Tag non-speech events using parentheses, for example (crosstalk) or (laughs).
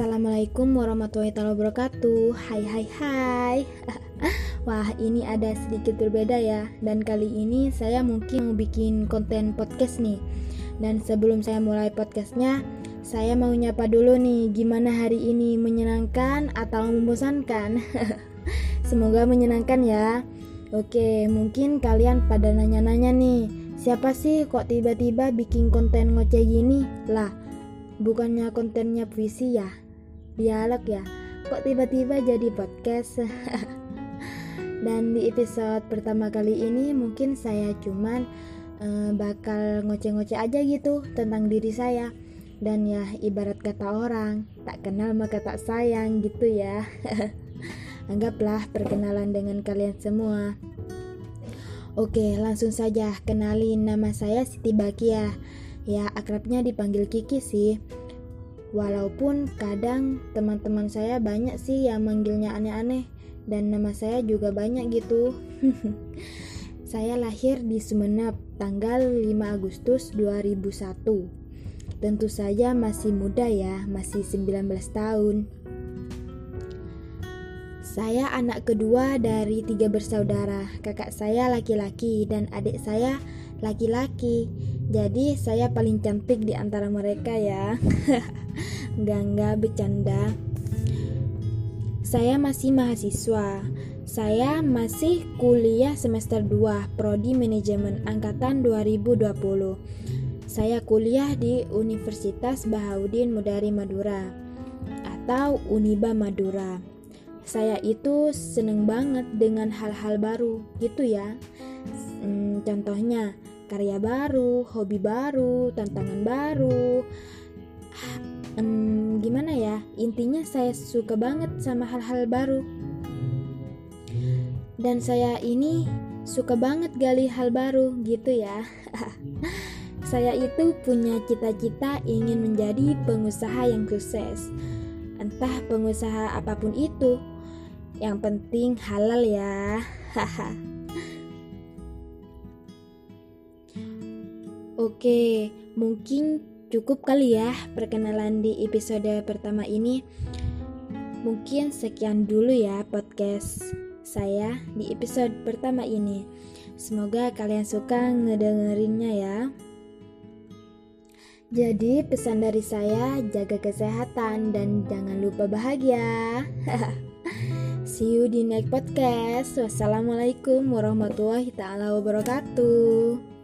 Assalamualaikum warahmatullahi wabarakatuh. Hai hai hai. (laughs) Wah ini ada sedikit berbeda ya. Dan kali ini saya mungkin mau bikin konten podcast nih. Dan sebelum saya mulai podcastnya Saya mau nyapa dulu nih Gimana hari ini menyenangkan atau membosankan? (laughs) Semoga menyenangkan ya. Oke mungkin kalian pada nanya-nanya nih Siapa sih kok tiba-tiba bikin konten ngoceh gini? Lah bukannya kontennya puisi ya dialog ya. Kok tiba-tiba jadi podcast? (laughs) Dan di episode pertama kali ini mungkin saya cuman uh, bakal ngoceh-ngoceh aja gitu tentang diri saya. Dan ya ibarat kata orang tak kenal maka tak sayang gitu ya. (laughs) Anggaplah perkenalan dengan kalian semua. Oke, langsung saja kenalin nama saya Siti Bakia. Ya, akrabnya dipanggil Kiki sih. Walaupun kadang teman-teman saya banyak sih yang manggilnya aneh-aneh dan nama saya juga banyak gitu. (laughs) saya lahir di Sumeneb tanggal 5 Agustus 2001. Tentu saja masih muda ya, masih 19 tahun. Saya anak kedua dari tiga bersaudara. Kakak saya laki-laki dan adik saya laki-laki. Jadi saya paling cantik di antara mereka ya. (laughs) Enggak enggak bercanda. Saya masih mahasiswa. Saya masih kuliah semester 2 Prodi Manajemen angkatan 2020. Saya kuliah di Universitas Bahaudin Mudari Madura atau Uniba Madura saya itu seneng banget dengan hal-hal baru gitu ya hmm, contohnya karya baru hobi baru tantangan baru. Hmm, gimana ya? Intinya saya suka banget sama hal-hal baru. Dan saya ini suka banget gali hal baru gitu ya. (laughs) Saya itu punya cita-cita ingin menjadi pengusaha yang sukses. Entah pengusaha apa pun itu. Yang penting halal ya. Haha. (laughs) Oke, mungkin cukup kali ya perkenalan di episode pertama ini. Mungkin sekian dulu ya podcast saya di episode pertama ini. Semoga kalian suka ngedengerinnya ya. Jadi pesan dari saya jaga kesehatan dan jangan lupa bahagia. (laughs) See you di next podcast. Wassalamualaikum warahmatullahi taala wabarakatuh.